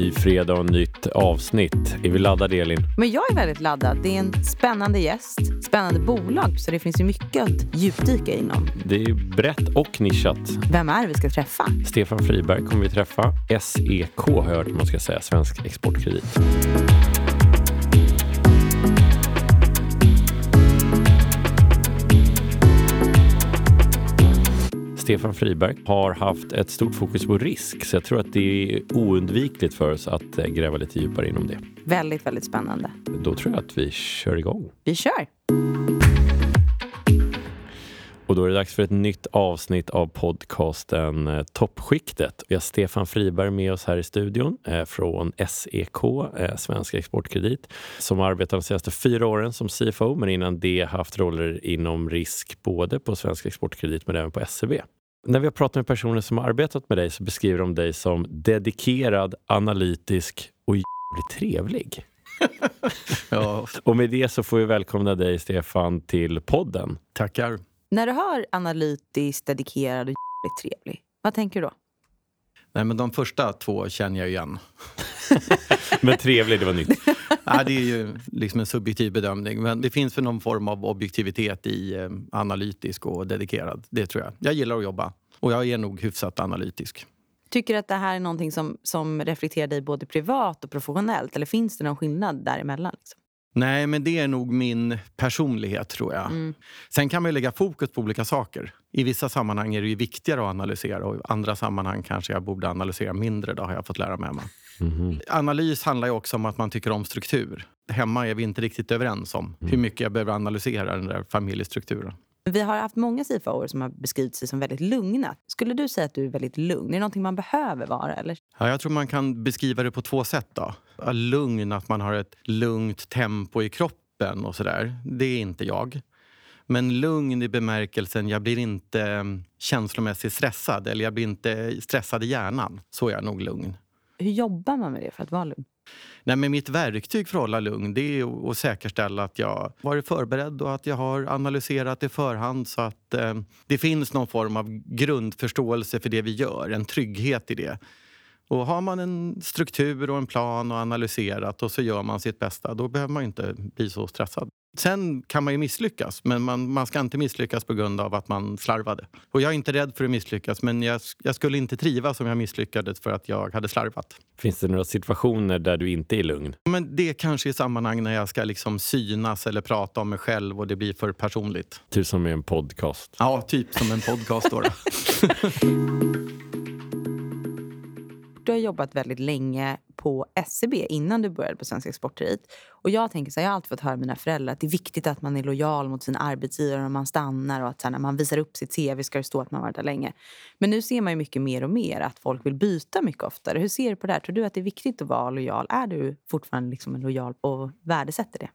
Ny fredag och nytt avsnitt. Är vi laddade Elin? Men jag är väldigt laddad. Det är en spännande gäst, spännande bolag, så det finns ju mycket att djupdyka inom. Det är brett och nischat. Vem är det vi ska träffa? Stefan Friberg kommer vi träffa. SEK har jag hört man ska säga, Svensk Exportkredit. Stefan Friberg har haft ett stort fokus på risk så jag tror att det är oundvikligt för oss att eh, gräva lite djupare inom det. Väldigt, väldigt spännande. Då tror jag att vi kör igång. Vi kör! Och då är det dags för ett nytt avsnitt av podcasten eh, Toppskiktet. Vi har Stefan Friberg med oss här i studion eh, från SEK, Svensk Exportkredit, som arbetat de senaste fyra åren som CFO, men innan det haft roller inom risk både på Svensk Exportkredit men även på SEB. När vi har pratat med personer som har arbetat med dig så beskriver de dig som dedikerad, analytisk och jävligt trevlig. Ja, Och med det så får vi välkomna dig Stefan till podden. tackar. När du hör analytiskt, dedikerad och jävligt trevlig, vad tänker du då? Nej, men de första två känner jag igen. Men trevlig, det var nytt. Ja, det är ju liksom en subjektiv bedömning. Men det finns väl någon form av objektivitet i eh, analytisk och dedikerad. Det tror jag. Jag gillar att jobba. Och jag är nog hyfsat analytisk. Tycker du att det här är någonting som, som reflekterar dig både privat och professionellt? Eller finns det någon skillnad däremellan? Liksom? Nej, men det är nog min personlighet tror jag. Mm. Sen kan man ju lägga fokus på olika saker. I vissa sammanhang är det ju viktigare att analysera och i andra sammanhang kanske jag borde analysera mindre. Det har jag fått lära mig. Mhm. Analys handlar ju också om att man tycker om struktur. Hemma är vi inte riktigt överens om hur mycket jag behöver analysera den där familjestrukturen. Vi har haft många CFOer som har beskrivit sig som väldigt lugna. Skulle du säga att du är väldigt lugn? Är det någonting man behöver vara? Eller? Ja, jag tror man kan beskriva det på två sätt. Då. Lugn, att man har ett lugnt tempo i kroppen och sådär. Det är inte jag. Men lugn i bemärkelsen, jag blir inte eh, känslomässigt stressad eller jag blir inte stressad i hjärnan. Så är jag nog lugn. Hur jobbar man med det för att vara lugn? Nej, men mitt verktyg för att hålla lugn det är att säkerställa att jag varit förberedd och att jag har analyserat i förhand så att eh, det finns någon form av grundförståelse för det vi gör, en trygghet i det. Och har man en struktur och en plan och analyserat och så gör man sitt bästa, då behöver man inte bli så stressad. Sen kan man ju misslyckas, men man, man ska inte misslyckas på grund av att man slarvade. Och jag är inte rädd för att misslyckas, men jag, jag skulle inte trivas om jag misslyckades för att jag hade slarvat. Finns det några situationer där du inte är lugn? Men det är kanske i sammanhang när jag ska liksom synas eller prata om mig själv och det blir för personligt. Typ som i en podcast. Ja, typ som en podcast. Då, då. Du har jobbat väldigt länge på SCB innan du började på Svenska Exportkredit. Och jag tänker så här, jag har alltid fått höra av mina föräldrar att det är viktigt att man är lojal mot sin arbetsgivare och man stannar och att här, när man visar upp sitt CV ska det stå att man varit där länge. Men nu ser man ju mycket mer och mer att folk vill byta mycket oftare. Hur ser du på det här? Tror du att det är viktigt att vara lojal? Är du fortfarande liksom lojal och värdesätter det?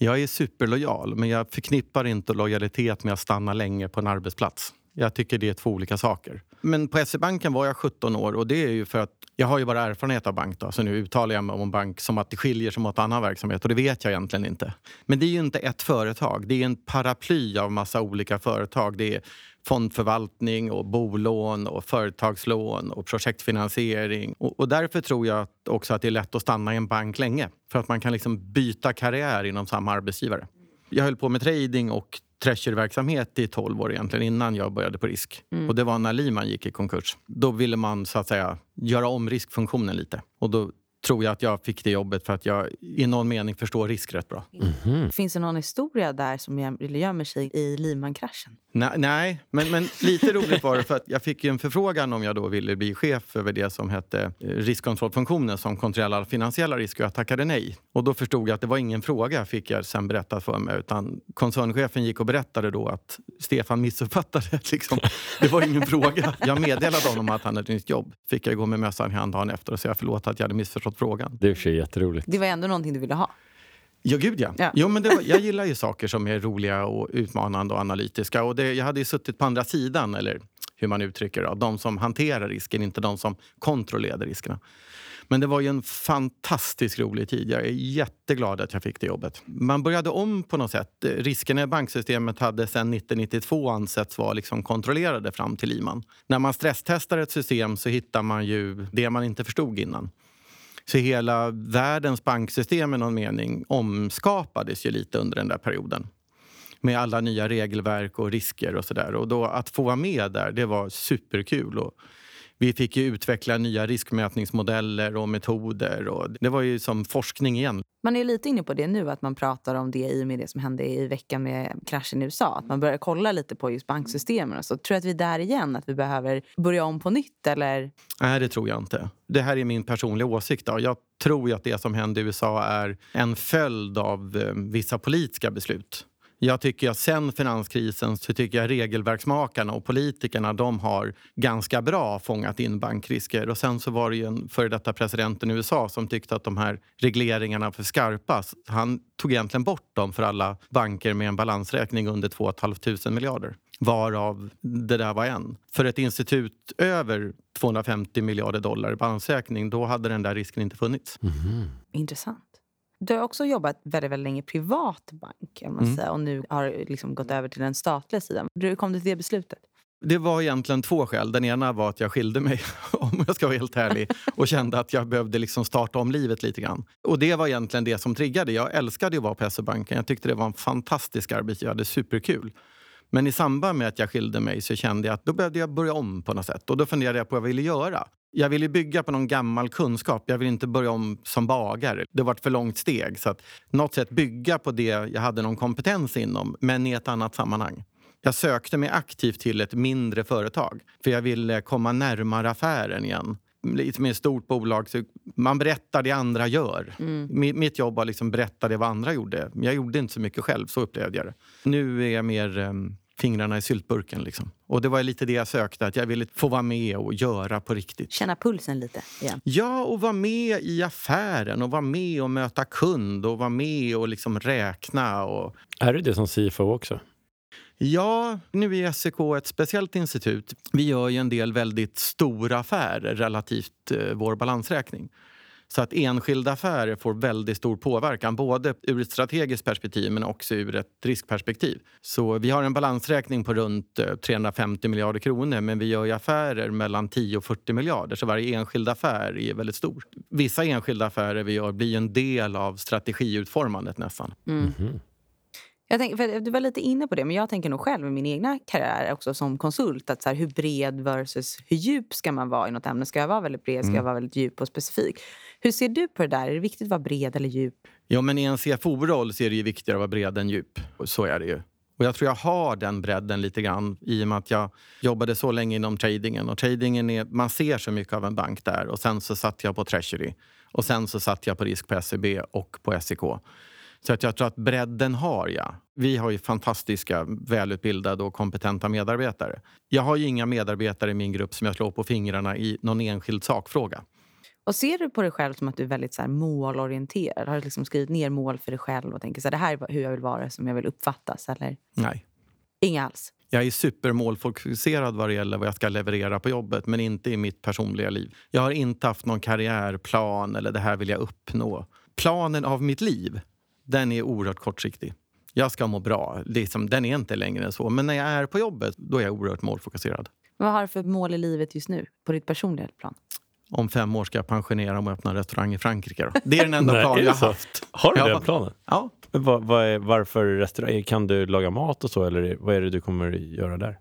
Jag är superlojal, men jag förknippar inte lojalitet med att stanna länge på en arbetsplats. Jag tycker det är två olika saker. Men på SE-banken var jag 17 år och det är ju för att jag har ju bara erfarenhet av bank då, så nu uttalar jag mig om bank som att det skiljer sig mot annan verksamhet och det vet jag egentligen inte. Men det är ju inte ett företag, det är en paraply av massa olika företag. Det är fondförvaltning och bolån och företagslån och projektfinansiering. Och, och därför tror jag att också att det är lätt att stanna i en bank länge. För att man kan liksom byta karriär inom samma arbetsgivare. Jag höll på med trading och treasuryverksamhet i 12 år egentligen innan jag började på risk. Och det var när Lehman gick i konkurs. Då ville man så att säga göra om riskfunktionen lite. Och då tror jag att jag fick det jobbet för att jag i någon mening förstår risk rätt bra. Finns det någon historia där som göm- gömmer sig i Lehman-kraschen? Nej, nej men, men lite roligt var det för att jag fick ju en förfrågan om jag då ville bli chef över det som hette eh, riskkontrollfunktionen som kontrollerar finansiella risker och jag tackade nej. Och då förstod jag att det var ingen fråga fick jag sen berättat för mig utan koncernchefen gick och berättade då att Stefan missuppfattade. Liksom. Det var ingen fråga. Jag meddelade honom att han hade ett nytt jobb. Fick jag gå med mössan i hand dagen efter och säga förlåt att jag hade missförstått frågan. Det är i jätteroligt. Det var ändå någonting du ville ha. Ja, gud ja. Ja. Jo, men var, jag gillar ju saker som är roliga och utmanande och analytiska. Och det, jag hade ju suttit på andra sidan, eller hur man uttrycker det. De som hanterar risken, inte de som kontrollerar riskerna. Men det var ju en fantastiskt rolig tid. Jag är jätteglad att jag fick det jobbet. Man började om på något sätt. Riskerna i banksystemet hade sedan 1992 ansetts vara liksom kontrollerade fram till Lehman. När man stresstestar ett system så hittar man ju det man inte förstod innan. Så hela världens banksystem i någon mening omskapades ju lite under den där perioden med alla nya regelverk och risker och sådär. Och då att få vara med där, det var superkul. Och vi fick ju utveckla nya riskmätningsmodeller och metoder. Och det var ju som forskning igen. Man är lite inne på det nu, att man pratar om det i och med det som hände i veckan med kraschen i USA. Att man börjar kolla lite på just banksystemen. Så tror du att vi är där igen, att vi behöver börja om på nytt? Eller? Nej, det tror jag inte. Det här är min personliga åsikt. Då. Jag tror att det som hände i USA är en följd av eh, vissa politiska beslut. Jag tycker att sen finanskrisen så tycker jag regelverksmakarna och politikerna de har ganska bra fångat in bankrisker. Och sen så var det ju en före detta presidenten i USA som tyckte att de här regleringarna var för skarpa. Han tog egentligen bort dem för alla banker med en balansräkning under 2 500 miljarder varav det där var en. För ett institut över 250 miljarder dollar i balansräkning, då hade den där risken inte funnits. Mm. Intressant. Du har också jobbat väldigt, väldigt länge privat bank man Mm. säga, och nu har liksom gått över till den statliga sidan. Hur kom du till det beslutet? Det var egentligen två skäl. Den ena var att jag skilde mig, om jag ska vara helt ärlig och kände att jag behövde liksom starta om livet lite grann. Och det var egentligen det som triggade. Jag älskade att vara på SE-banken. Jag tyckte det var en fantastisk arbetsgivare. Jag hade superkul. Men i samband med att jag skilde mig så kände jag att då behövde jag börja om på något sätt. Och då funderade jag på vad jag ville göra. Jag ville bygga på någon gammal kunskap. Jag ville inte börja om som bagare. Det var ett för långt steg. Så att något sätt bygga på det jag hade någon kompetens inom, men i ett annat sammanhang. Jag sökte mig aktivt till ett mindre företag för jag ville komma närmare affären igen. Lite med ett stort bolag, så man berättar det andra gör. Mi- Mitt jobb var liksom berätta det vad andra gjorde. Men Jag gjorde inte så mycket själv, så upplevde jag det. Nu är jag mer um, fingrarna i syltburken. Liksom. Och det var lite det jag sökte, att jag ville få vara med och göra på riktigt. Känna pulsen lite igen. Ja, och vara med i affären och vara med och möta kund och vara med och liksom räkna. Och... Är du det som CFO också? Ja, nu är SEK ett speciellt institut. Vi gör ju en del väldigt stora affärer relativt eh, vår balansräkning. Så att enskilda affärer får väldigt stor påverkan, både ur ett strategiskt perspektiv men också ur ett riskperspektiv. Så vi har en balansräkning på runt eh, 350 miljarder kronor men vi gör ju affärer mellan 10 och 40 miljarder, så varje enskild affär är väldigt stor. Vissa enskilda affärer vi gör blir en del av strategiutformandet nästan. Mm. Mm-hmm. Jag tänker, för du var lite inne på det, men jag tänker nog själv i min egna karriär också som konsult. Att så här, hur bred versus hur djup ska man vara i något ämne? Ska jag vara väldigt bred? Ska jag vara väldigt djup och specifik? Hur ser du på det där? Är det viktigt att vara bred eller djup? Ja, men i en CFO-roll så är det ju viktigare att vara bred än djup. Så är det ju. Och jag tror jag har den bredden lite grann i och med att jag jobbade så länge inom tradingen. Och tradingen är, man ser så mycket av en bank där. Och sen så satt jag på Treasury. Och sen så satt jag på risk på SEB och på SEK. Så att jag tror att bredden har jag. Vi har ju fantastiska, välutbildade och kompetenta medarbetare. Jag har ju inga medarbetare i min grupp som jag slår på fingrarna i någon enskild sakfråga. Och ser du på dig själv som att du är väldigt så här, målorienterad? Har du liksom skrivit ner mål för dig själv och tänker så här, det här är hur jag vill vara, som jag vill uppfattas? Eller Nej. inga alls? Jag är supermålfokuserad vad det gäller vad jag ska leverera på jobbet, men inte i mitt personliga liv. Jag har inte haft någon karriärplan eller det här vill jag uppnå. Planen av mitt liv, den är oerhört kortsiktig. Jag ska må bra. Liksom, den är inte längre än så. Men när jag är på jobbet, då är jag oerhört målfokuserad. Vad har du för mål i livet just nu, på ditt personliga plan? Om fem år ska jag pensionera och öppna en restaurang i Frankrike. Då. Det är den enda Nej, plan är det jag har haft. Har du Ja. den planen? Ja. Vad, vad är, varför restaurang? Kan du laga mat och så eller vad är det du kommer göra där?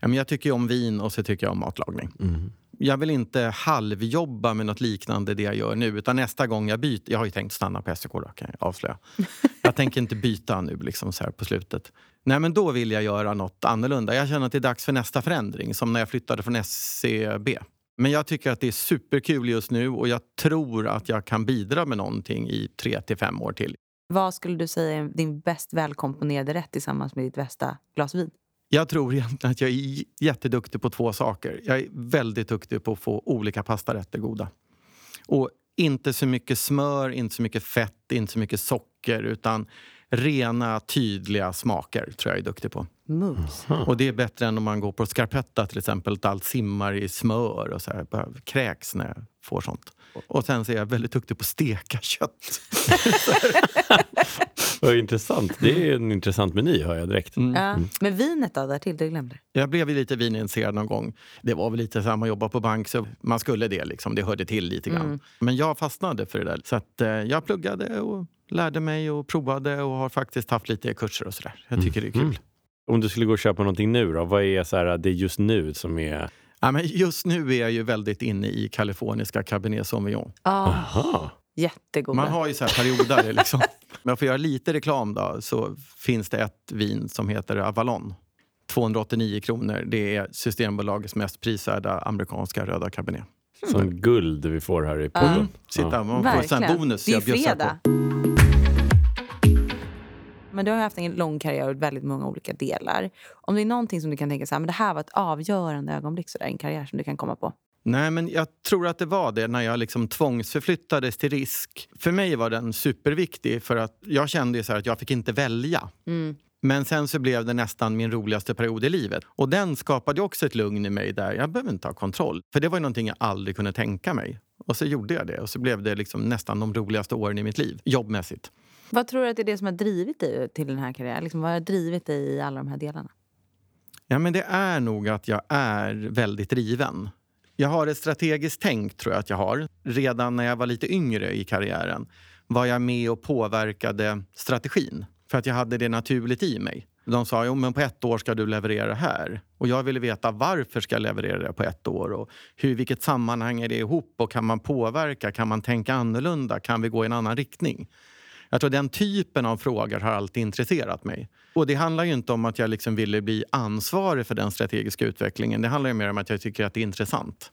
Ja, men jag tycker om vin och så tycker jag om matlagning. Mm. Jag vill inte halvjobba med något liknande det jag gör nu. Utan nästa gång jag byter, jag har ju tänkt stanna på SEK då kan jag avslöja. Jag tänker inte byta nu liksom så här på slutet. Nej men då vill jag göra något annorlunda. Jag känner att det är dags för nästa förändring. Som när jag flyttade från SCB. Men jag tycker att det är superkul just nu och jag tror att jag kan bidra med någonting i tre till fem år till. Vad skulle du säga är din bäst välkomponerade rätt tillsammans med ditt bästa glas vin? Jag tror egentligen att jag är jätteduktig på två saker. Jag är väldigt duktig på att få olika pastarätter goda. Och inte så mycket smör, inte så mycket fett, inte så mycket socker utan rena, tydliga smaker tror jag är duktig på. Mums. Och det är bättre än om man går på scarpetta till exempel, att allt simmar i smör och så här. Jag kräks när jag får sånt. Och sen så är jag väldigt duktig på att steka kött. Vad intressant. Det är en intressant meny hör jag direkt. Mm. Ja. Men vinet då, där till, det glömde. Jag blev ju lite vinintresserad någon gång. Det var väl lite så här, man jobbar på bank så man skulle det liksom. Det hörde till lite grann. Mm. Men jag fastnade för det där. Så att, eh, jag pluggade och lärde mig och provade och har faktiskt haft lite kurser och sådär. Jag tycker det är kul. Mm. Om du skulle gå och köpa någonting nu då? Vad är så här, det just nu som är... Ja, men just nu är jag ju väldigt inne i kaliforniska Cabernet Sauvignon. Ah, Aha. jättegoda. Man har ju så här perioder. liksom. Men för att göra lite reklam då, så finns det ett vin som heter Avalon. 289 kronor. Det är Systembolagets mest prisvärda amerikanska röda cabernet. Som guld vi får här i podden. Mm. Sitta, man får en bonus. Det är fredag. på. Men du har haft en lång karriär och väldigt många olika delar. Om det är någonting som du kan tänka så här, men det här var ett avgörande ögonblick så där, en karriär som du kan komma på. Nej, men jag tror att det var det när jag liksom tvångsförflyttades till risk. För mig var den superviktig för att jag kände så att jag fick inte välja. Mm. Men sen så blev det nästan min roligaste period i livet. Och den skapade också ett lugn i mig där jag behöver inte ha kontroll. För det var ju någonting jag aldrig kunde tänka mig. Och så gjorde jag det och så blev det liksom nästan de roligaste åren i mitt liv, jobbmässigt. Vad tror du att det är det som har drivit dig till den här karriären? Liksom, vad har drivit dig i alla de här delarna? Ja, men det är nog att jag är väldigt driven. Jag har ett strategiskt tänk, tror jag att jag har. Redan när jag var lite yngre i karriären var jag med och påverkade strategin. För att jag hade det naturligt i mig. De sa jo, men på ett år ska du leverera det här. Och jag ville veta varför ska jag leverera det på ett år och hur, vilket sammanhang är det ihop och kan man påverka? Kan man tänka annorlunda? Kan vi gå i en annan riktning? Jag tror den typen av frågor har alltid intresserat mig. Och det handlar ju inte om att jag liksom ville bli ansvarig för den strategiska utvecklingen. Det handlar ju mer om att jag tycker att det är intressant.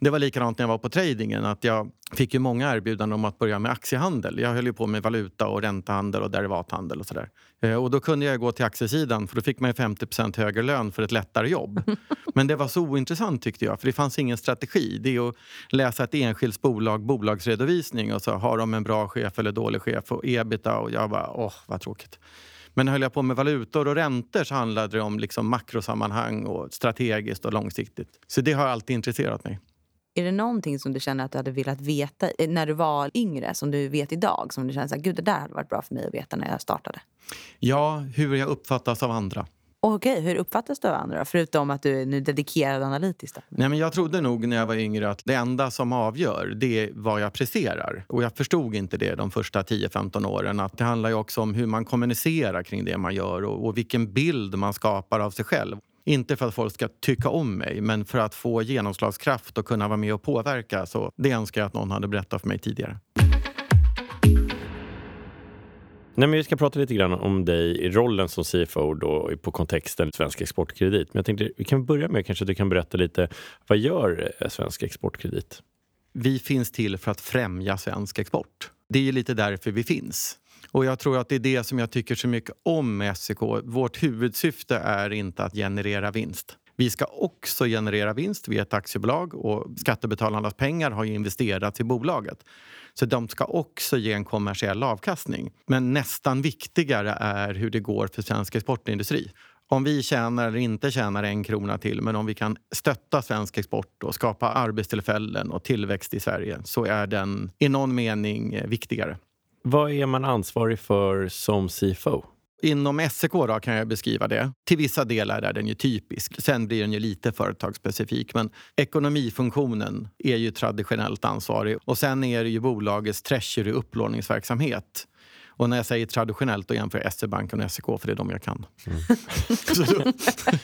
Det var likadant när jag var på tradingen. Att jag fick ju många erbjudanden om att börja med aktiehandel. Jag höll ju på med valuta och räntehandel och derivathandel och sådär. Eh, Och då kunde jag gå till aktiesidan för då fick man ju 50% högre lön för ett lättare jobb. Men det var så ointressant tyckte jag, för det fanns ingen strategi. Det är att läsa ett enskilt bolag, bolagsredovisning och så har de en bra chef eller dålig chef och ebita och jag bara, åh vad tråkigt. Men höll jag på med valutor och räntor så handlade det om liksom makrosammanhang och strategiskt och långsiktigt. Så det har alltid intresserat mig. Är det någonting som du känner att du hade velat veta eh, när du var yngre, som du vet idag? Som du känner att det där hade varit bra för mig att veta när jag startade? Ja, hur jag uppfattas av andra. Okej, hur uppfattas du av andra? Förutom att du är nu dedikerad analytiskt. Nej, men jag trodde nog när jag var yngre att det enda som avgör det är vad jag presterar. Och jag förstod inte det de första 10-15 åren. Att det handlar ju också om hur man kommunicerar kring det man gör och, och vilken bild man skapar av sig själv. Inte för att folk ska tycka om mig, men för att få genomslagskraft och kunna vara med och påverka. Så det önskar jag att någon hade berättat för mig tidigare. Nej, men vi ska prata lite grann om dig i rollen som CFO då, på kontexten Svensk Exportkredit. Men jag tänkte, vi kan börja med kanske att du kan berätta lite, vad gör eh, Svensk Exportkredit? Vi finns till för att främja svensk export. Det är lite därför vi finns. Och jag tror att det är det som jag tycker så mycket om med SEK. Vårt huvudsyfte är inte att generera vinst. Vi ska också generera vinst. Vi är ett aktiebolag och skattebetalarnas pengar har ju investerats i bolaget. Så de ska också ge en kommersiell avkastning. Men nästan viktigare är hur det går för svensk exportindustri. Om vi tjänar eller inte tjänar en krona till men om vi kan stötta svensk export och skapa arbetstillfällen och tillväxt i Sverige så är den i någon mening eh, viktigare. Vad är man ansvarig för som CFO? Inom SEK då kan jag beskriva det. Till vissa delar är den ju typisk. Sen blir den ju lite företagsspecifik. Men ekonomifunktionen är ju traditionellt ansvarig. Och sen är det ju bolagets treasury upplåningsverksamhet. Och när jag säger traditionellt då jämför jag SE-banken och SEK för det är de jag kan. Då-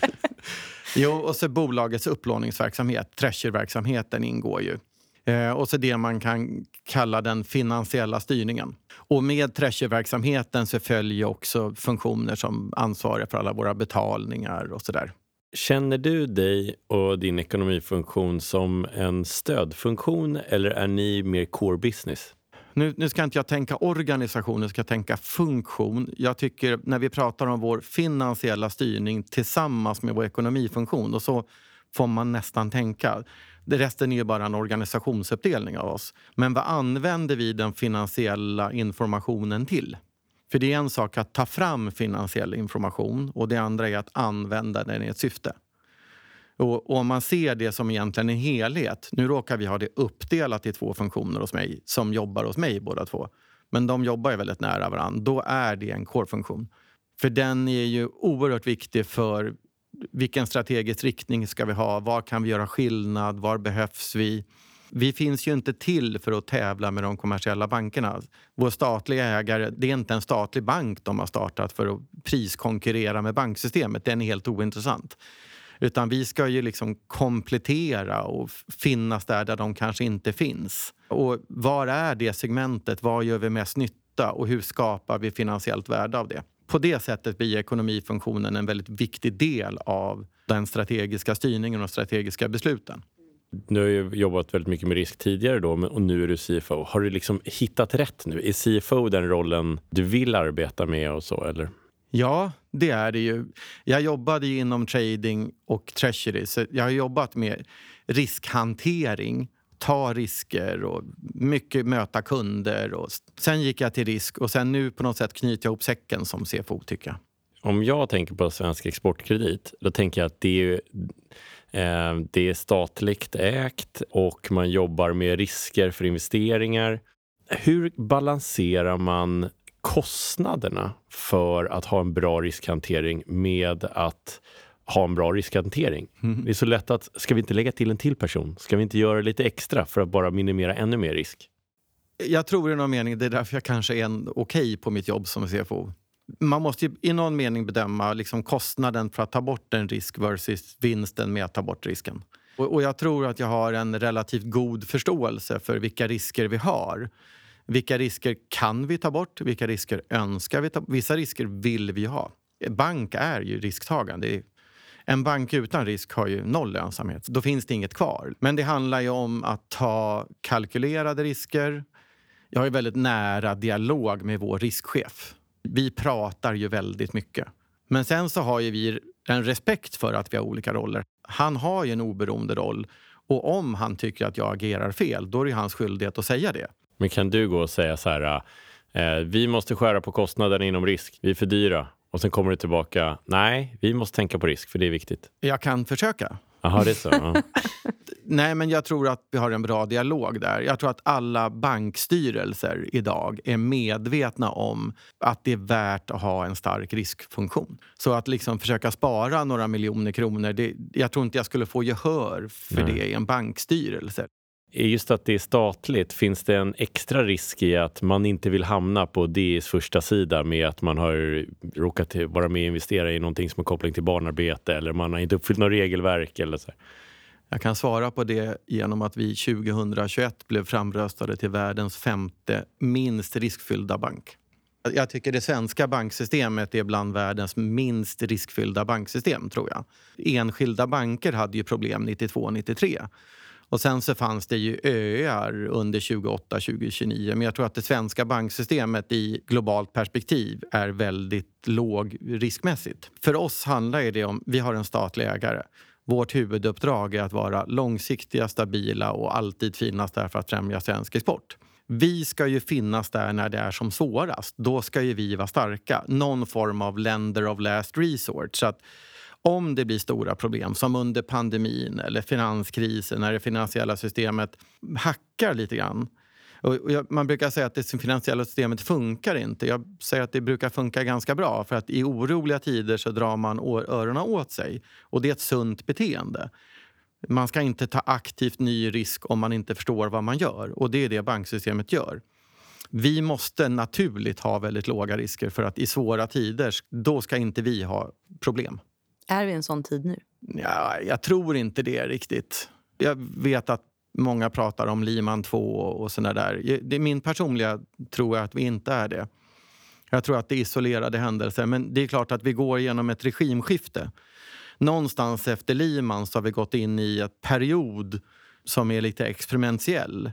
jo, och så bolagets upplåningsverksamhet, treasuryverksamheten ingår ju. Eh, och så det man kan kalla den finansiella styrningen. Och med treasuryverksamheten så följer också funktioner som ansvarar för alla våra betalningar och sådär. Känner du dig och din ekonomifunktion som en stödfunktion eller är ni mer core business? Nu, nu ska inte jag tänka organisation, nu ska jag tänka funktion. Jag tycker när vi pratar om vår finansiella styrning tillsammans med vår ekonomifunktion, och så får man nästan tänka. Det resten är ju bara en organisationsuppdelning av oss. Men vad använder vi den finansiella informationen till? För det är en sak att ta fram finansiell information och det andra är att använda den i ett syfte. Och, om man ser det som egentligen en helhet. Nu råkar vi ha det uppdelat i två funktioner hos mig som jobbar hos mig båda två. men de jobbar ju väldigt nära varandra. Då är det en core-funktion. För den är ju oerhört viktig för vilken strategisk riktning ska vi ha? Var kan vi göra skillnad? Var behövs vi? Vi finns ju inte till för att tävla med de kommersiella bankerna. Vår statliga ägare, det är inte en statlig bank de har startat för att priskonkurrera med banksystemet. Den är helt ointressant. Utan vi ska ju liksom komplettera och finnas där, där de kanske inte finns. Och var är det segmentet? Var gör vi mest nytta? Och hur skapar vi finansiellt värde av det? På det sättet blir ekonomifunktionen en väldigt viktig del av den strategiska styrningen och strategiska besluten. Du har ju jobbat väldigt mycket med risk tidigare då och nu är du CFO. Har du liksom hittat rätt nu? Är CFO den rollen du vill arbeta med och så eller? Ja, det är det ju. Jag jobbade ju inom trading och treasury så jag har jobbat med riskhantering ta risker och mycket möta kunder. Och sen gick jag till risk och sen nu på något sätt knyter jag ihop säcken som CFO tycker jag. Om jag tänker på Svensk Exportkredit, då tänker jag att det är, eh, det är statligt ägt och man jobbar med risker för investeringar. Hur balanserar man kostnaderna för att ha en bra riskhantering med att ha en bra riskhantering. Mm. Det är så lätt att, ska vi inte lägga till en till person? Ska vi inte göra lite extra för att bara minimera ännu mer risk? Jag tror i någon mening, det är därför jag kanske är okej okay på mitt jobb som CFO. Man måste i någon mening bedöma liksom kostnaden för att ta bort en risk versus vinsten med att ta bort risken. Och, och jag tror att jag har en relativt god förståelse för vilka risker vi har. Vilka risker kan vi ta bort? Vilka risker önskar vi ta? Vissa risker vill vi ha. Bank är ju risktagande. En bank utan risk har ju noll lönsamhet. Då finns det inget kvar. Men det handlar ju om att ta kalkylerade risker. Jag har ju väldigt nära dialog med vår riskchef. Vi pratar ju väldigt mycket. Men sen så har ju vi en respekt för att vi har olika roller. Han har ju en oberoende roll och om han tycker att jag agerar fel, då är det hans skyldighet att säga det. Men kan du gå och säga så här, eh, vi måste skära på kostnaderna inom risk, vi är för dyra. Och sen kommer det tillbaka, nej, vi måste tänka på risk för det är viktigt. Jag kan försöka. Jaha, det är så? Ja. nej, men jag tror att vi har en bra dialog där. Jag tror att alla bankstyrelser idag är medvetna om att det är värt att ha en stark riskfunktion. Så att liksom försöka spara några miljoner kronor, det, jag tror inte jag skulle få gehör för nej. det i en bankstyrelse just att det är statligt, finns det en extra risk i att man inte vill hamna på DIs första sida med att man har råkat vara med och investera i någonting som har koppling till barnarbete eller man har inte uppfyllt något regelverk eller så? Jag kan svara på det genom att vi 2021 blev framröstade till världens femte minst riskfyllda bank. Jag tycker det svenska banksystemet är bland världens minst riskfyllda banksystem, tror jag. Enskilda banker hade ju problem 92-93 och sen så fanns det ju öar under 28, 2029. Men jag tror att det svenska banksystemet i globalt perspektiv är väldigt låg riskmässigt. För oss handlar det om, vi har en statlig ägare. Vårt huvuduppdrag är att vara långsiktiga, stabila och alltid finnas där för att främja svensk export. Vi ska ju finnas där när det är som svårast. Då ska ju vi vara starka. Någon form av lender of last resort. Så att om det blir stora problem, som under pandemin eller finanskrisen när det finansiella systemet hackar lite grann. Och man brukar säga att det finansiella systemet funkar inte. Jag säger att det brukar funka ganska bra för att i oroliga tider så drar man öronen åt sig. Och det är ett sunt beteende. Man ska inte ta aktivt ny risk om man inte förstår vad man gör. Och det är det banksystemet gör. Vi måste naturligt ha väldigt låga risker för att i svåra tider, då ska inte vi ha problem. Är vi i en sån tid nu? Ja, jag tror inte det riktigt. Jag vet att många pratar om Liman 2 och sådana där. Det är min personliga tror jag att vi inte är det. Jag tror att det är isolerade händelser. Men det är klart att vi går igenom ett regimskifte. Någonstans efter Liman så har vi gått in i en period som är lite experimentell.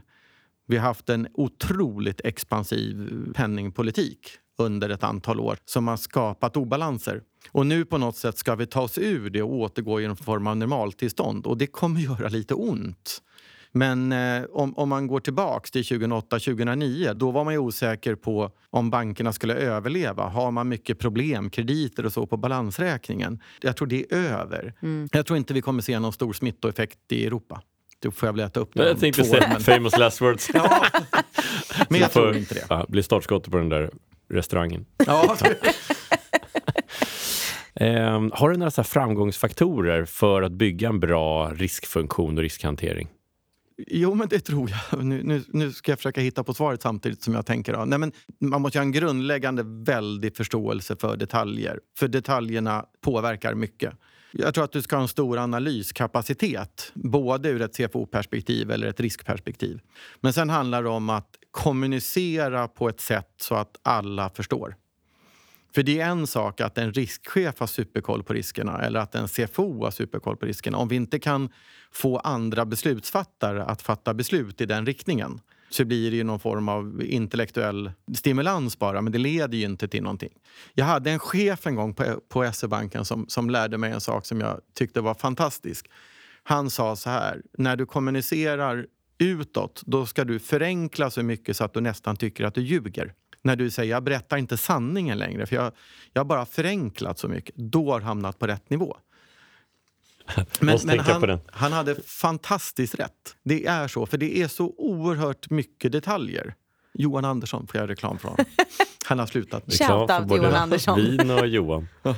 Vi har haft en otroligt expansiv penningpolitik under ett antal år som har skapat obalanser. Och nu på något sätt ska vi ta oss ur det och återgå i en form av normaltillstånd. Och det kommer göra lite ont. Men eh, om, om man går tillbaks till 2008-2009 då var man ju osäker på om bankerna skulle överleva. Har man mycket problem, krediter och så på balansräkningen? Jag tror det är över. Mm. Jag tror inte vi kommer se någon stor smittoeffekt i Europa. Då får jag väl äta upp Jag tänkte säga famous last words. ja. Men jag tror inte det. Ja, blir startskottet på den där restaurangen. Ja, Eh, har du några så här framgångsfaktorer för att bygga en bra riskfunktion och riskhantering? Jo, men det tror jag. Nu, nu, nu ska jag försöka hitta på svaret samtidigt som jag tänker. Ja. Nej, men man måste ha en grundläggande väldig förståelse för detaljer. För detaljerna påverkar mycket. Jag tror att du ska ha en stor analyskapacitet, både ur ett CFO-perspektiv eller ett riskperspektiv. Men sen handlar det om att kommunicera på ett sätt så att alla förstår. För det är en sak att en riskchef har superkoll på riskerna eller att en CFO har superkoll på riskerna. Om vi inte kan få andra beslutsfattare att fatta beslut i den riktningen så blir det ju någon form av intellektuell stimulans bara, men det leder ju inte till någonting. Jag hade en chef en gång på, på SE-banken som, som lärde mig en sak som jag tyckte var fantastisk. Han sa så här, när du kommunicerar utåt, då ska du förenkla så mycket så att du nästan tycker att du ljuger. När du säger, jag berättar inte sanningen längre, för jag, jag har bara förenklat så mycket. Då har hamnat på rätt nivå. Måste tänka han, han hade fantastiskt rätt. Det är så, för det är så oerhört mycket detaljer. Johan Andersson får jag reklam honom. Han har slutat Reklam out för både Johan Andersson. Vin och Johan.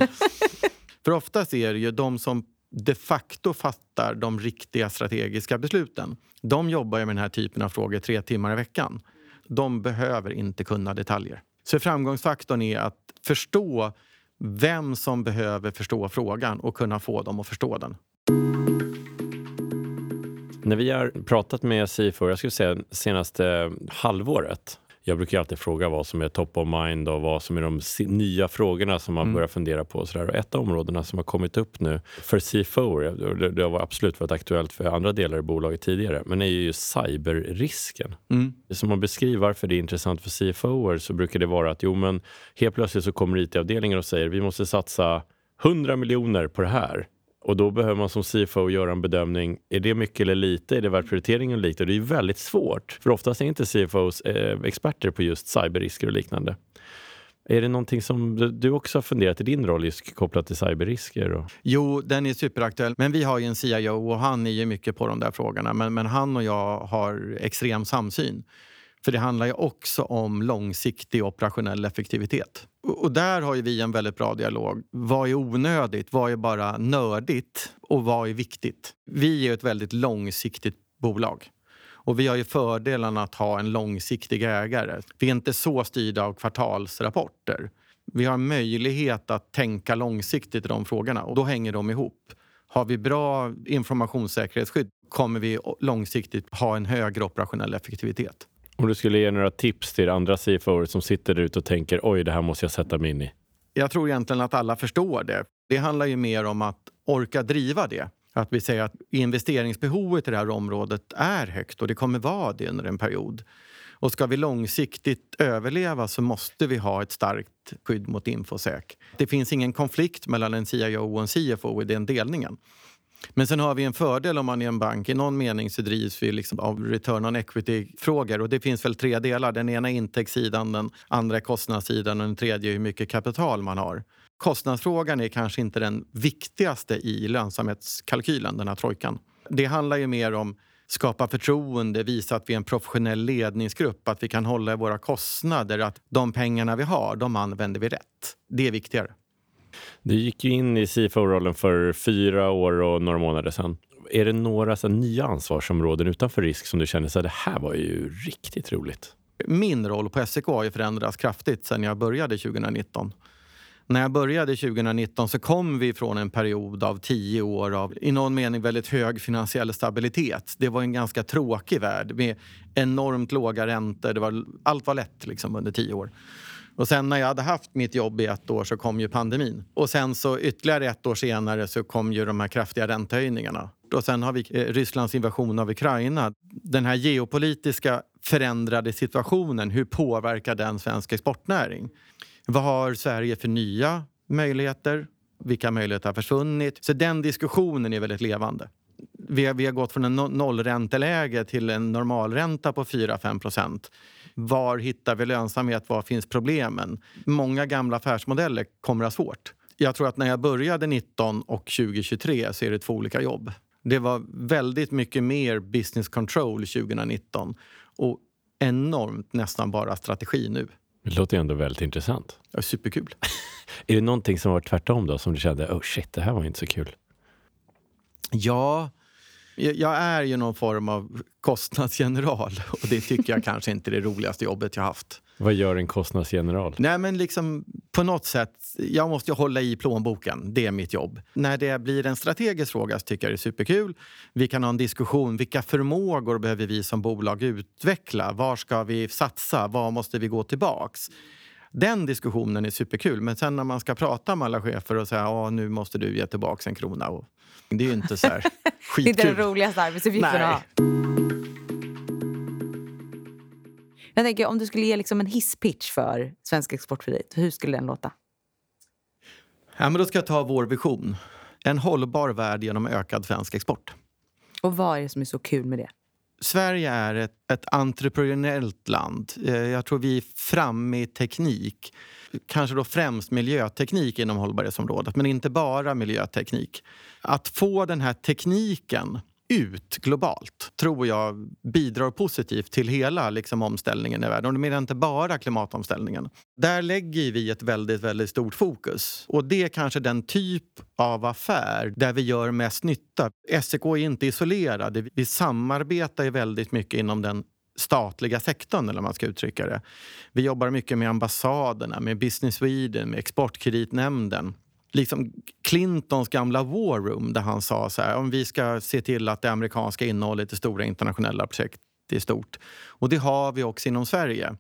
För oftast är det ju de som de facto fattar de riktiga strategiska besluten. De jobbar ju med den här typen av frågor tre timmar i veckan. De behöver inte kunna detaljer. Så framgångsfaktorn är att förstå vem som behöver förstå frågan och kunna få dem att förstå den. När vi har pratat med CFO, jag skulle säga senaste halvåret. Jag brukar alltid fråga vad som är top of mind och vad som är de nya frågorna som man Mm. börjar fundera på. Så där. Och ett av områdena som har kommit upp nu för CFO, det, det har absolut varit aktuellt för andra delar i bolaget tidigare, men är ju cyberrisken. Mm. Som man beskriver varför det är intressant för CFOer så brukar det vara att jo, men helt plötsligt så kommer IT-avdelningen och säger vi måste satsa 100 miljoner på det här. Och då behöver man som CFO göra en bedömning. Är det mycket eller lite? Är det värt prioriteringen eller lite? Och det är väldigt svårt. För oftast är inte CFOs eh, experter på just cyberrisker och liknande. Är det någonting som du- du också har funderat i din roll just kopplat till cyberrisker? Och... Jo, den är superaktuell. Men vi har ju en CIO och han är ju mycket på de där frågorna. Men, men han och jag har extrem samsyn. För det handlar ju också om långsiktig operationell effektivitet. Och, där har ju vi en väldigt bra dialog. Vad är onödigt? Vad är bara nördigt? Och vad är viktigt? Vi är ett väldigt långsiktigt bolag. Och vi har ju fördelen att ha en långsiktig ägare. Vi är inte så styrda av kvartalsrapporter. Vi har möjlighet att tänka långsiktigt i de frågorna och då hänger de ihop. Har vi bra informationssäkerhetsskydd kommer vi långsiktigt ha en högre operationell effektivitet. Om du skulle ge några tips till andra CFOer som sitter där ute och tänker oj, det här måste jag sätta mig in i. Jag tror egentligen att alla förstår det. Det handlar ju mer om att orka driva det. Att vi säger att investeringsbehovet i det här området är högt och det kommer vara det under en period. Och ska vi långsiktigt överleva så måste vi ha ett starkt skydd mot infosec. Det finns ingen konflikt mellan en CIO och en CFO i den delningen. Men sen har vi en fördel om man är en bank. I någon mening så drivs vi liksom av return on equity-frågor. Och det finns väl tre delar. Den ena är intäktssidan, den andra är kostnadssidan och den tredje är hur mycket kapital man har. Kostnadsfrågan är kanske inte den viktigaste i lönsamhetskalkylen, den här trojkan. Det handlar ju mer om skapa förtroende, visa att vi är en professionell ledningsgrupp, att vi kan hålla i våra kostnader, att de pengarna vi har, de använder vi rätt. Det är viktigare. Du gick ju in i CFO-rollen för fyra år och några månader sedan. Är det några så här, nya ansvarsområden utanför risk som du känner att det här var ju riktigt roligt? Min roll på SEK har ju förändrats kraftigt sedan jag började 2019. När jag började 2019 så kom vi från en period av tio år av i någon mening väldigt hög finansiell stabilitet. Det var en ganska tråkig värld med enormt låga räntor. Det var, allt var lätt liksom under tio år. Och sen när jag hade haft mitt jobb i ett år så kom ju pandemin. Och sen så ytterligare ett år senare så kom ju de här kraftiga räntehöjningarna. Och sen har vi eh, Rysslands invasion av Ukraina. Den här geopolitiska förändrade situationen, hur påverkar den svensk exportnäring? Vad har Sverige för nya möjligheter? Vilka möjligheter har försvunnit? Så den diskussionen är väldigt levande. Vi har, vi har gått från en no- nollränteläge till en normalränta på 4-5 procent. Var hittar vi lönsamhet? Var finns problemen? Många gamla affärsmodeller kommer att ha svårt. Jag tror att när jag började 19 och 2023 så är det två olika jobb. Det var väldigt mycket mer business control 2019 och enormt nästan bara strategi nu. Det låter ändå väldigt intressant. Ja, superkul. är det någonting som var tvärtom då, som du kände, oh shit, det här var inte så kul? Ja, jag är ju någon form av kostnadsgeneral och det tycker jag kanske inte är det roligaste jobbet jag haft. Vad gör en kostnadsgeneral? Nej, men liksom på något sätt, jag måste hålla i plånboken. Det är mitt jobb. När det blir en strategisk fråga så tycker jag det är superkul. Vi kan ha en diskussion. Vilka förmågor behöver vi som bolag utveckla? Var ska vi satsa? Var måste vi gå tillbaks? Den diskussionen är superkul. Men sen när man ska prata med alla chefer och säga att nu måste du ge tillbaka en krona. Och det är ju inte så här skitkul. det är inte den roligaste arbetsuppgiften att ha. Jag tänker om du skulle ge liksom en hisspitch för Svensk Exportkredit, hur skulle den låta? Ja, men då ska jag ta vår vision. En hållbar värld genom ökad svensk export. Och vad är det som är så kul med det? Sverige är ett, ett entreprenöriellt land. Eh, jag tror vi är framme i teknik. Kanske då främst miljöteknik inom hållbarhetsområdet, men inte bara miljöteknik. Att få den här tekniken ut globalt tror jag bidrar positivt till hela liksom, omställningen i världen. Och det menar inte bara klimatomställningen. Där lägger vi ett väldigt, väldigt stort fokus. Och det är kanske den typ av affär där vi gör mest nytta. SEK är inte isolerade. Vi samarbetar ju väldigt mycket inom den statliga sektorn, eller man ska uttrycka det. Vi jobbar mycket med ambassaderna, med Business Sweden, med Exportkreditnämnden liksom Clintons gamla war room där han sa så här, om vi ska se till att det amerikanska innehållet i stora internationella projekt är stort. Och det har vi också inom Sverige.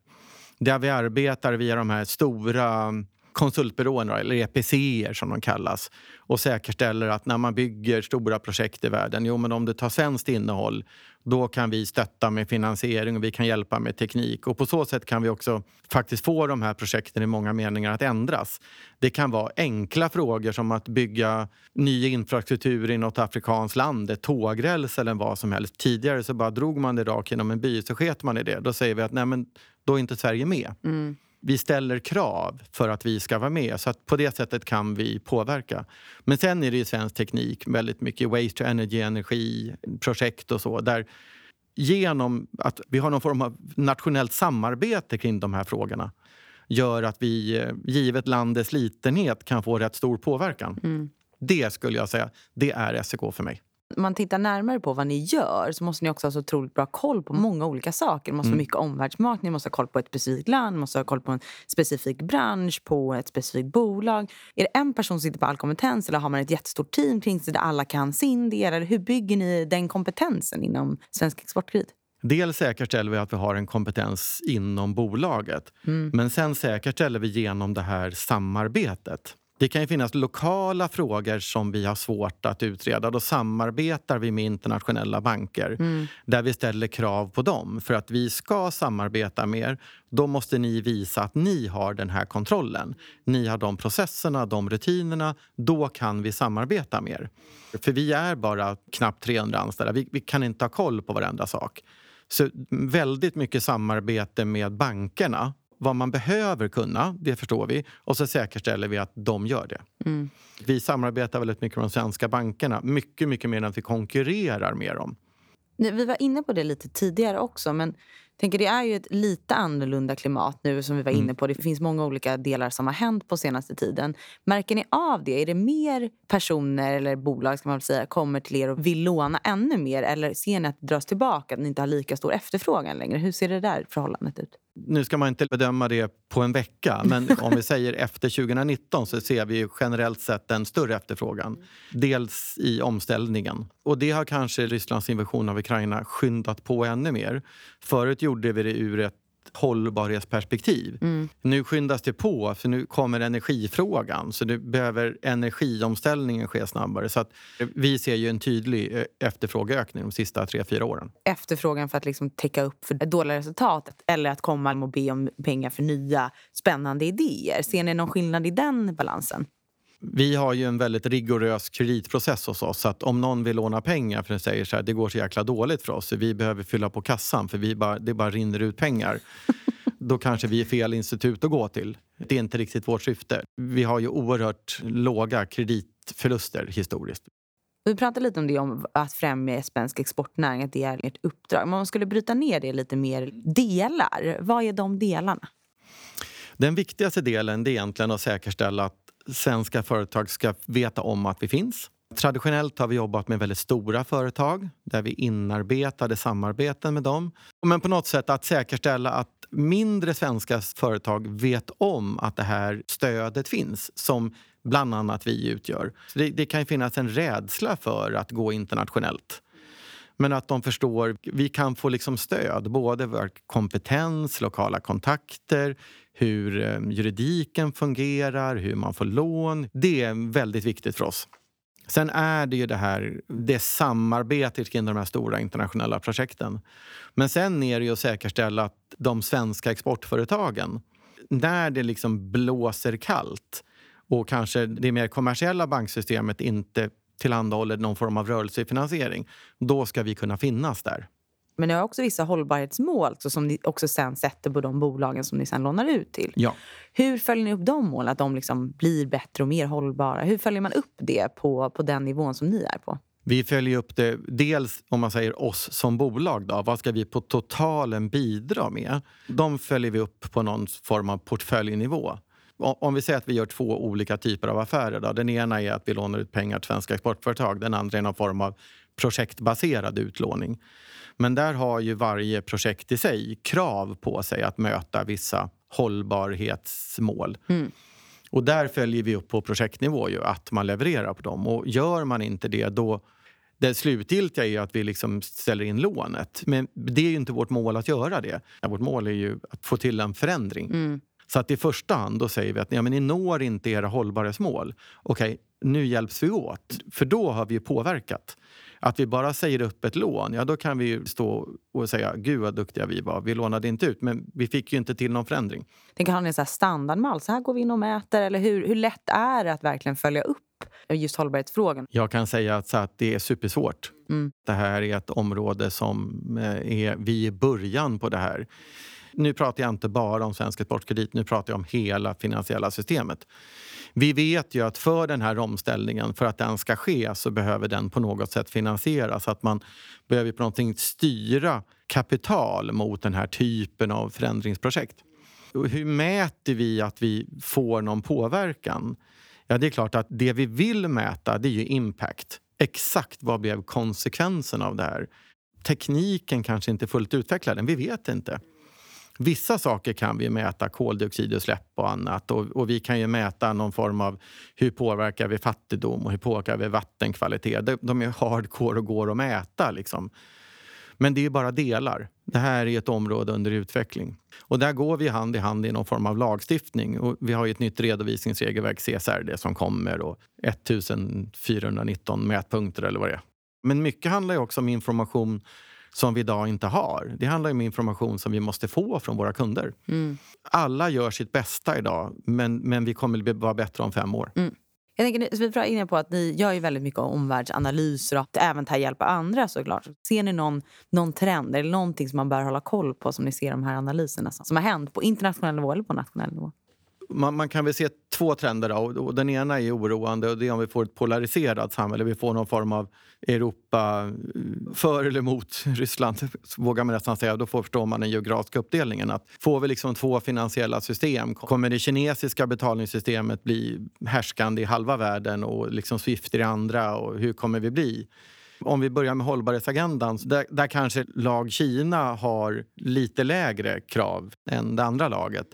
Där vi arbetar via de här stora konsultbyråerna, eller EPCer som de kallas och säkerställer att när man bygger stora projekt i världen, jo men om det tar svenskt innehåll, då kan vi stötta med finansiering och vi kan hjälpa med teknik. Och på så sätt kan vi också faktiskt få de här projekten i många meningar att ändras. Det kan vara enkla frågor som att bygga ny infrastruktur i något afrikanskt land, ett tågräls eller vad som helst. Tidigare så bara drog man det rakt genom en by så sket man i det. Då säger vi att nej men då är inte Sverige med. Mm vi ställer krav för att vi ska vara med. Så att på det sättet kan vi påverka. Men sen är det ju svensk teknik, väldigt mycket waste to energy, energiprojekt och så. Där genom att vi har någon form av nationellt samarbete kring de här frågorna gör att vi, eh, givet landets litenhet, kan få rätt stor påverkan. Mm. Det skulle jag säga, det är SEK för mig man tittar närmare på vad ni gör så måste ni också ha så otroligt bra koll på många olika saker. Ni måste mm. ha mycket omvärldsmarknad, ni måste ha koll på ett specifikt land, ni måste ha koll på en specifik bransch, på ett specifikt bolag. Är det en person som sitter på all kompetens eller har man ett jättestort team kring sig där alla kan sin del? Eller hur bygger ni den kompetensen inom Svensk Exportkredit? Dels säkerställer vi att vi har en kompetens inom bolaget. Mm. Men sen säkerställer vi genom det här samarbetet det kan ju finnas lokala frågor som vi har svårt att utreda. Då samarbetar vi med internationella banker mm. där vi ställer krav på dem. För att vi ska samarbeta mer, då måste ni visa att ni har den här kontrollen. Ni har de processerna, de rutinerna. Då kan vi samarbeta mer. För vi är bara knappt 300 anställda. Vi, vi kan inte ha koll på varenda sak. Så väldigt mycket samarbete med bankerna vad man behöver kunna, det förstår vi. Och så säkerställer vi att de gör det. Mm. Vi samarbetar väldigt mycket med de svenska bankerna. Mycket, mycket mer än att vi konkurrerar med dem. Vi var inne på det lite tidigare också. men tänker Det är ju ett lite annorlunda klimat nu som vi var inne mm. på. Det finns många olika delar som har hänt på senaste tiden. Märker ni av det? Är det mer personer eller bolag ska man säga, kommer till er och vill låna ännu mer? Eller ser ni att det dras tillbaka, att ni inte har lika stor efterfrågan längre? Hur ser det där förhållandet ut? Nu ska man inte bedöma det på en vecka, men om vi säger efter 2019 så ser vi generellt sett en större efterfrågan. Dels i omställningen. Och det har kanske Rysslands invasion av Ukraina skyndat på ännu mer. Förut gjorde vi det ur ett hållbarhetsperspektiv. Mm. Nu skyndas det på, för nu kommer energifrågan. Så nu behöver energiomställningen ske snabbare. Så att vi ser ju en tydlig eh, efterfrågeökning de sista tre, fyra åren. Efterfrågan för att liksom täcka upp för dåliga resultat eller att komma och be om pengar för nya spännande idéer. Ser ni någon skillnad i den balansen? Vi har ju en väldigt rigorös kreditprocess hos oss. Så att om någon vill låna pengar för att säger så här, det går så jäkla dåligt för oss, vi behöver fylla på kassan för vi bara, det bara rinner ut pengar. Då kanske vi är fel institut att gå till. Det är inte riktigt vårt syfte. Vi har ju oerhört låga kreditförluster historiskt. Vi pratade lite om det, om att främja svensk exportnäring, att det är ert uppdrag. Men om man skulle bryta ner det lite mer delar, vad är de delarna? Den viktigaste delen är egentligen att säkerställa att svenska företag ska veta om att vi finns. Traditionellt har vi jobbat med väldigt stora företag där vi inarbetade samarbeten med dem. Men på något sätt att säkerställa att mindre svenska företag vet om att det här stödet finns som bland annat vi utgör. Det, det kan finnas en rädsla för att gå internationellt. Men att de förstår att vi kan få liksom stöd, både vår kompetens, lokala kontakter, hur eh, juridiken fungerar, hur man får lån. Det är väldigt viktigt för oss. Sen är det ju det här det samarbetet kring de här stora internationella projekten. Men sen är det ju att säkerställa att de svenska exportföretagen, när det liksom blåser kallt och kanske det mer kommersiella banksystemet inte tillhandahåller någon form av rörelsefinansiering, då ska vi kunna finnas där. Men ni har också vissa hållbarhetsmål så som ni också sen sätter på de bolagen som ni sen lånar ut till. Ja. Hur följer ni upp de målen, att de liksom blir bättre och mer hållbara? Hur följer man upp det på, på den nivån som ni är på? Vi följer upp det dels om man säger oss som bolag. Då. Vad ska vi på totalen bidra med? De följer vi upp på någon form av portföljnivå. Om vi säger att vi gör två olika typer av affärer. Då. Den ena är att vi lånar ut pengar till svenska exportföretag. Den andra är någon form av projektbaserad utlåning. Men där har ju varje projekt i sig krav på sig att möta vissa hållbarhetsmål. Mm. Och där följer vi upp på projektnivå ju, att man levererar på dem. Och gör man inte det, då... Det slutgiltiga är att vi liksom ställer in lånet. Men det är ju inte vårt mål att göra det. Vårt mål är ju att få till en förändring. Mm. Så att i första hand då säger vi att ja, men ni når inte era hållbarhetsmål. Okej, nu hjälps vi åt. För då har vi påverkat. Att vi bara säger upp ett lån, ja då kan vi stå och säga gud vad duktiga vi var. Vi lånade inte ut, men vi fick ju inte till någon förändring. Det kan ha en så här standardmall, så här går vi in och mäter. Eller hur, hur lätt är det att verkligen följa upp just hållbarhetsfrågan? Jag kan säga att, att det är supersvårt. Mm. Det här är ett område som eh, är, vi är i början på det här. Nu pratar jag inte bara om Svensk Exportkredit, nu pratar jag om hela finansiella systemet. Vi vet ju att för den här omställningen, för att den ska ske, så behöver den på något sätt finansieras. Att man behöver på någonting styra kapital mot den här typen av förändringsprojekt. Hur mäter vi att vi får någon påverkan? Ja, det är klart att det vi vill mäta, det är ju impact. Exakt vad blev konsekvensen av det här? Tekniken kanske inte är fullt utvecklad vi vet inte. Vissa saker kan vi mäta, koldioxidutsläpp och annat. Och, och, vi kan ju mäta någon form av hur påverkar vi fattigdom och hur påverkar vi vattenkvalitet. De, de är hardcore och går att mäta. Liksom. Men det är bara delar. Det här är ett område under utveckling. Och där går vi hand i hand i någon form av lagstiftning. Och vi har ett nytt redovisningsregelverk, CSRD, som kommer. Och 1419 mätpunkter eller vad det är. Men mycket handlar också om information som vi idag inte har. Det handlar om information som vi måste få från våra kunder. Mm. Alla gör sitt bästa idag, men, men vi kommer att vara bättre om fem år. Mm. Jag tänker, vi var inne på att ni gör ju väldigt mycket omvärldsanalyser och även tar hjälp av andra såklart. Ser ni någon, någon trend eller någonting som man bör hålla koll på som ni ser de här analyserna som har hänt på internationell nivå eller på nationell nivå? Man, man, kan väl se två trender. Då, och den ena är oroande och det är om vi får ett polariserat samhälle. Vi får någon form av Europa eh, för eller mot Ryssland, vågar man nästan säga. Då förstår man den geografiska uppdelningen. Att får vi liksom två finansiella system, kommer det kinesiska betalningssystemet bli härskande i halva världen och liksom Swift i andra? Och hur kommer vi bli? Om vi börjar med hållbarhetsagendan, där, där kanske lag Kina har lite lägre krav än det andra laget.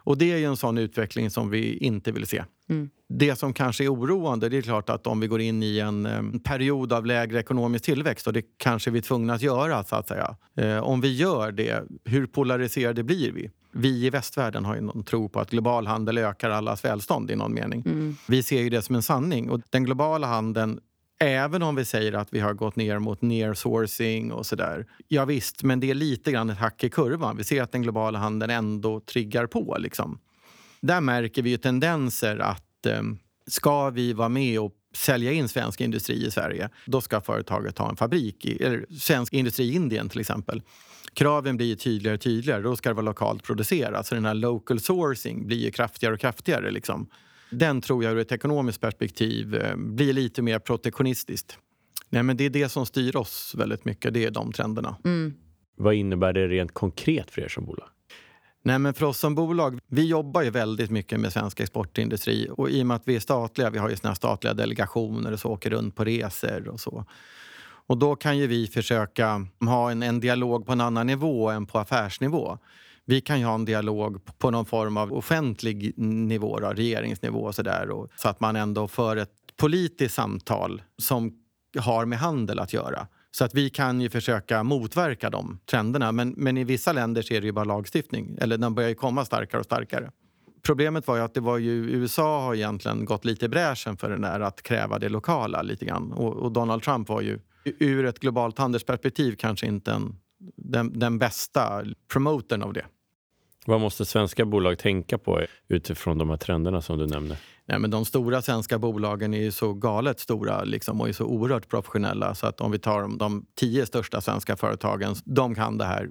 Och det är ju en sån utveckling som vi inte vill se. Mm. Det som kanske är oroande det är klart att om vi går in i en um, period av lägre ekonomisk tillväxt och det kanske vi är tvungna att göra så att säga. Uh, om vi gör det, hur polariserade blir vi? Vi i västvärlden har ju någon tro på att global handel ökar allas välstånd i någon mening. Mm. Vi ser ju det som en sanning och den globala handeln Även om vi säger att vi har gått ner mot near-sourcing och sådär. Ja, visst, men det är lite grann ett hack i kurvan. Vi ser att den globala handeln ändå triggar på. Liksom. Där märker vi ju tendenser att eh, ska vi vara med och sälja in svensk industri i Sverige, då ska företaget ha en fabrik, i, eller svensk industri i Indien till exempel. Kraven blir tydligare och tydligare, då ska det vara lokalt producerat. Så den här local sourcing blir ju kraftigare och kraftigare. Liksom. Den tror jag ur ett ekonomiskt perspektiv eh, blir lite mer protektionistiskt. Nej, men det är det som styr oss väldigt mycket. Det är de trenderna. Mm. Vad innebär det rent konkret för er som bolag? Nej, men för oss som bolag, vi jobbar ju väldigt mycket med svensk exportindustri och i och med att vi är statliga, vi har ju såna statliga delegationer och så åker runt på resor och så. Och då kan ju vi försöka ha en, en dialog på en annan nivå än på affärsnivå. Vi kan ju ha en dialog på någon form av offentlig nivå, då, regeringsnivå och sådär. Så att man ändå för ett politiskt samtal som har med handel att göra. Så att vi kan ju försöka motverka de trenderna. Men, men i vissa länder ser är det ju bara lagstiftning. Eller den börjar ju komma starkare och starkare. Problemet var ju att det var ju, USA har egentligen gått lite i bräschen för den där att kräva det lokala lite grann. Och, och Donald Trump var ju ur ett globalt handelsperspektiv kanske inte en, den, den bästa promotern av det. Vad måste svenska bolag tänka på utifrån de här trenderna som du nämner? Nej, men de stora svenska bolagen är ju så galet stora liksom, och är så oerhört professionella så att om vi tar de, de tio största svenska företagen, de kan det här.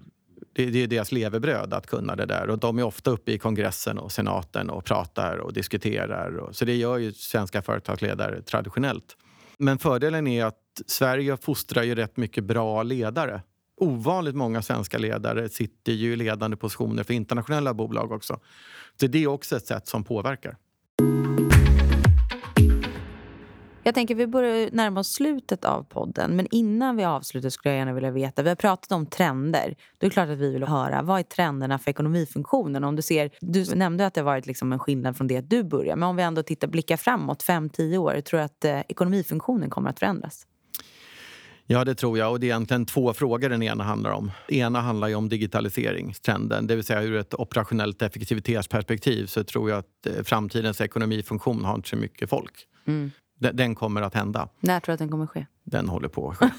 Det, det är deras levebröd att kunna det där och de är ofta uppe i kongressen och senaten och pratar och diskuterar. Och, så det gör ju svenska företagsledare traditionellt. Men fördelen är att Sverige fostrar ju rätt mycket bra ledare. Ovanligt många svenska ledare sitter ju i ledande positioner för internationella bolag också. Så det är också ett sätt som påverkar. Jag tänker vi börjar närma oss slutet av podden. Men innan vi avslutar skulle jag gärna vilja veta. Vi har pratat om trender. Då är det klart att vi vill höra. Vad är trenderna för ekonomifunktionen? Om du, ser, du nämnde att det har varit liksom en skillnad från det att du började. Men om vi ändå tittar, blickar framåt, fem tio år. Tror du att eh, ekonomifunktionen kommer att förändras? Ja, det tror jag. Och det är egentligen två frågor den ena handlar om. Den ena handlar ju om digitaliseringstrenden. Det vill säga ur ett operationellt effektivitetsperspektiv så tror jag att eh, framtidens ekonomifunktion har inte så mycket folk. Mm. Den, kommer att hända. När tror du att den kommer att ske? Den håller på att ske.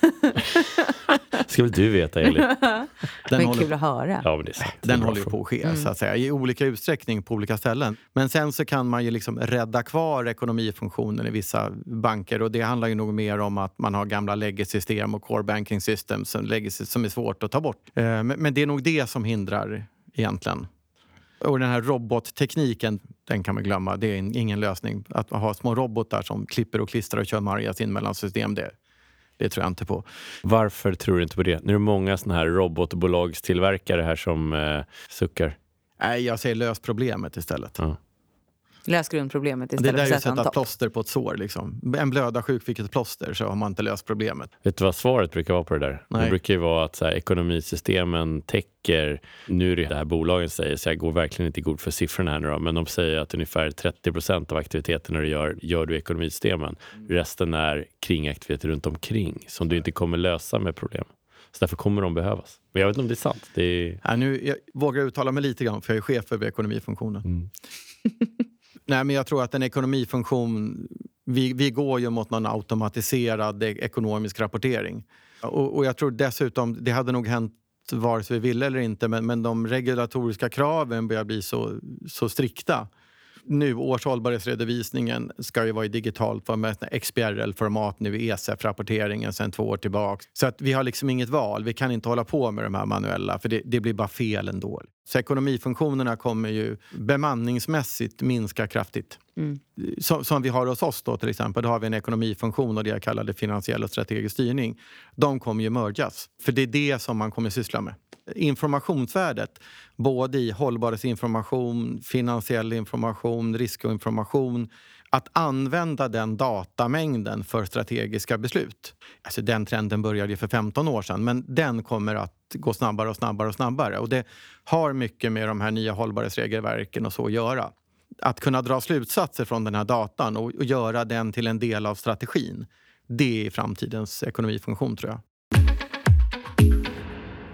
ska väl du veta, Elin? Den men håller, kul att höra. Ja, men det är sant. Den håller på att ske mm. så att säga, i olika utsträckning på olika ställen. Men sen så kan man ju liksom rädda kvar ekonomifunktionen i vissa banker och det handlar ju nog mer om att man har gamla legacy-system och core banking systems som, som är svårt att ta bort. Eh, men det är nog det som hindrar egentligen. Och den här robottekniken, den kan man glömma. Det är ingen lösning. Att ha små robotar som klipper och klistrar och kör Marias in mellan system, det, det tror jag inte på. Varför tror du inte på det? Nu är det många såna här robotbolagstillverkare här som eh, suckar. Nej, jag säger lös problemet istället. Ja. Lös grundproblemet istället för att sätta, sätta plåster på ett sår. Liksom. En blödarsjuk fick ett plåster så har man inte löst problemet. Vet du vad svaret brukar vara på det där? Nej. Det brukar ju vara att så här, ekonomisystemen täcker, nu är det det här bolagen säger, så jag går verkligen inte god för siffrorna här nu då, men de säger att ungefär 30 procent av aktiviteterna du gör, gör du i ekonomisystemen. Resten är kringaktiviteter runt omkring som du inte kommer lösa med problem. Så därför kommer de behövas. Men jag vet inte om det är sant. Det är... Ja, nu, jag vågar uttala mig lite grann för jag är chef över ekonomifunktionen. Mm. Nej, men jag tror att en ekonomifunktion... Vi, vi går ju mot någon automatiserad ekonomisk rapportering. Och, och jag tror dessutom, det hade nog hänt vare sig vi ville eller inte, men, men de regulatoriska kraven börjar bli så, så strikta nu årshållbarhetsredovisningen ska ju vara i digitalt format, XBRL-format nu i ESF-rapporteringen sen två år tillbaka. Så att vi har liksom inget val. Vi kan inte hålla på med de här manuella för det, det blir bara fel ändå. Så ekonomifunktionerna kommer ju bemanningsmässigt minska kraftigt. Mm. Som, som, vi har hos oss då till exempel, då har vi en ekonomifunktion och det jag kallar det finansiell och strategisk styrning. De kommer ju mergas, för det är det som man kommer syssla med informationsvärdet både i hållbarhetsinformation, finansiell information, riskinformation att använda den datamängden för strategiska beslut. Alltså den trenden började för 15 år sedan men den kommer att gå snabbare och snabbare och snabbare. Och det har mycket med de här nya hållbarhetsregelverken och så att göra. Att kunna dra slutsatser från den här datan och, och göra den till en del av strategin. Det är framtidens ekonomifunktion tror jag.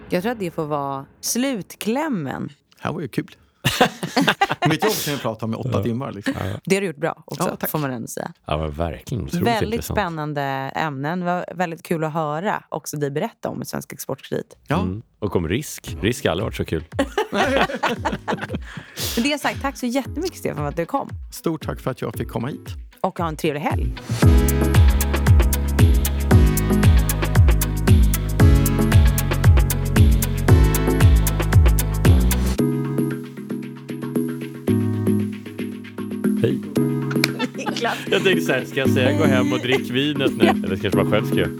Jag tror att det får vara slutklämmen. Det här var ju kul. Mitt jobb kan jag prata om i åtta timmar. Liksom. Det har du gjort bra också, ja, får man ändå säga. Ja, men verkligen. Otroligt väldigt intressant. spännande ämnen. Det var väldigt kul att höra också dig berätta om Svensk Exportkredit. Ja. Mm. Och om risk. Risk har aldrig varit så kul. Med det sagt, tack så jättemycket Stefan för att du kom. Stort tack för att jag fick komma hit. Och ha en trevlig helg. Hej. Jag tänkte så här, ska jag säga gå hem och drick vinet nu? Eller kanske man själv ska göra?